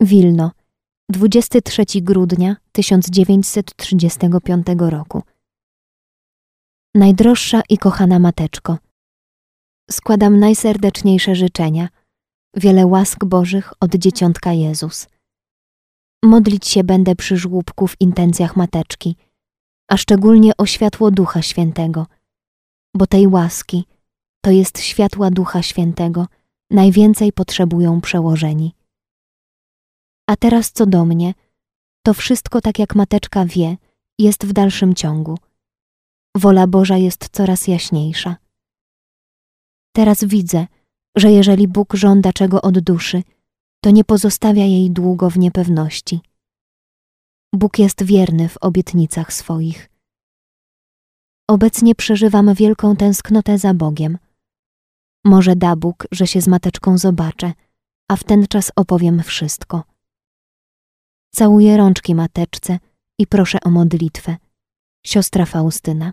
Wilno, 23 grudnia 1935 roku. Najdroższa i kochana mateczko, składam najserdeczniejsze życzenia, wiele łask Bożych od dzieciątka Jezus. Modlić się będę przy żłóbku w intencjach mateczki, a szczególnie o światło Ducha Świętego, bo tej łaski, to jest światła Ducha Świętego, najwięcej potrzebują przełożeni. A teraz co do mnie, to wszystko tak jak mateczka wie, jest w dalszym ciągu. Wola Boża jest coraz jaśniejsza. Teraz widzę, że jeżeli Bóg żąda czego od duszy, to nie pozostawia jej długo w niepewności. Bóg jest wierny w obietnicach swoich. Obecnie przeżywam wielką tęsknotę za Bogiem. Może da Bóg, że się z mateczką zobaczę, a w ten czas opowiem wszystko. Całuję rączki mateczce i proszę o modlitwę. Siostra Faustyna.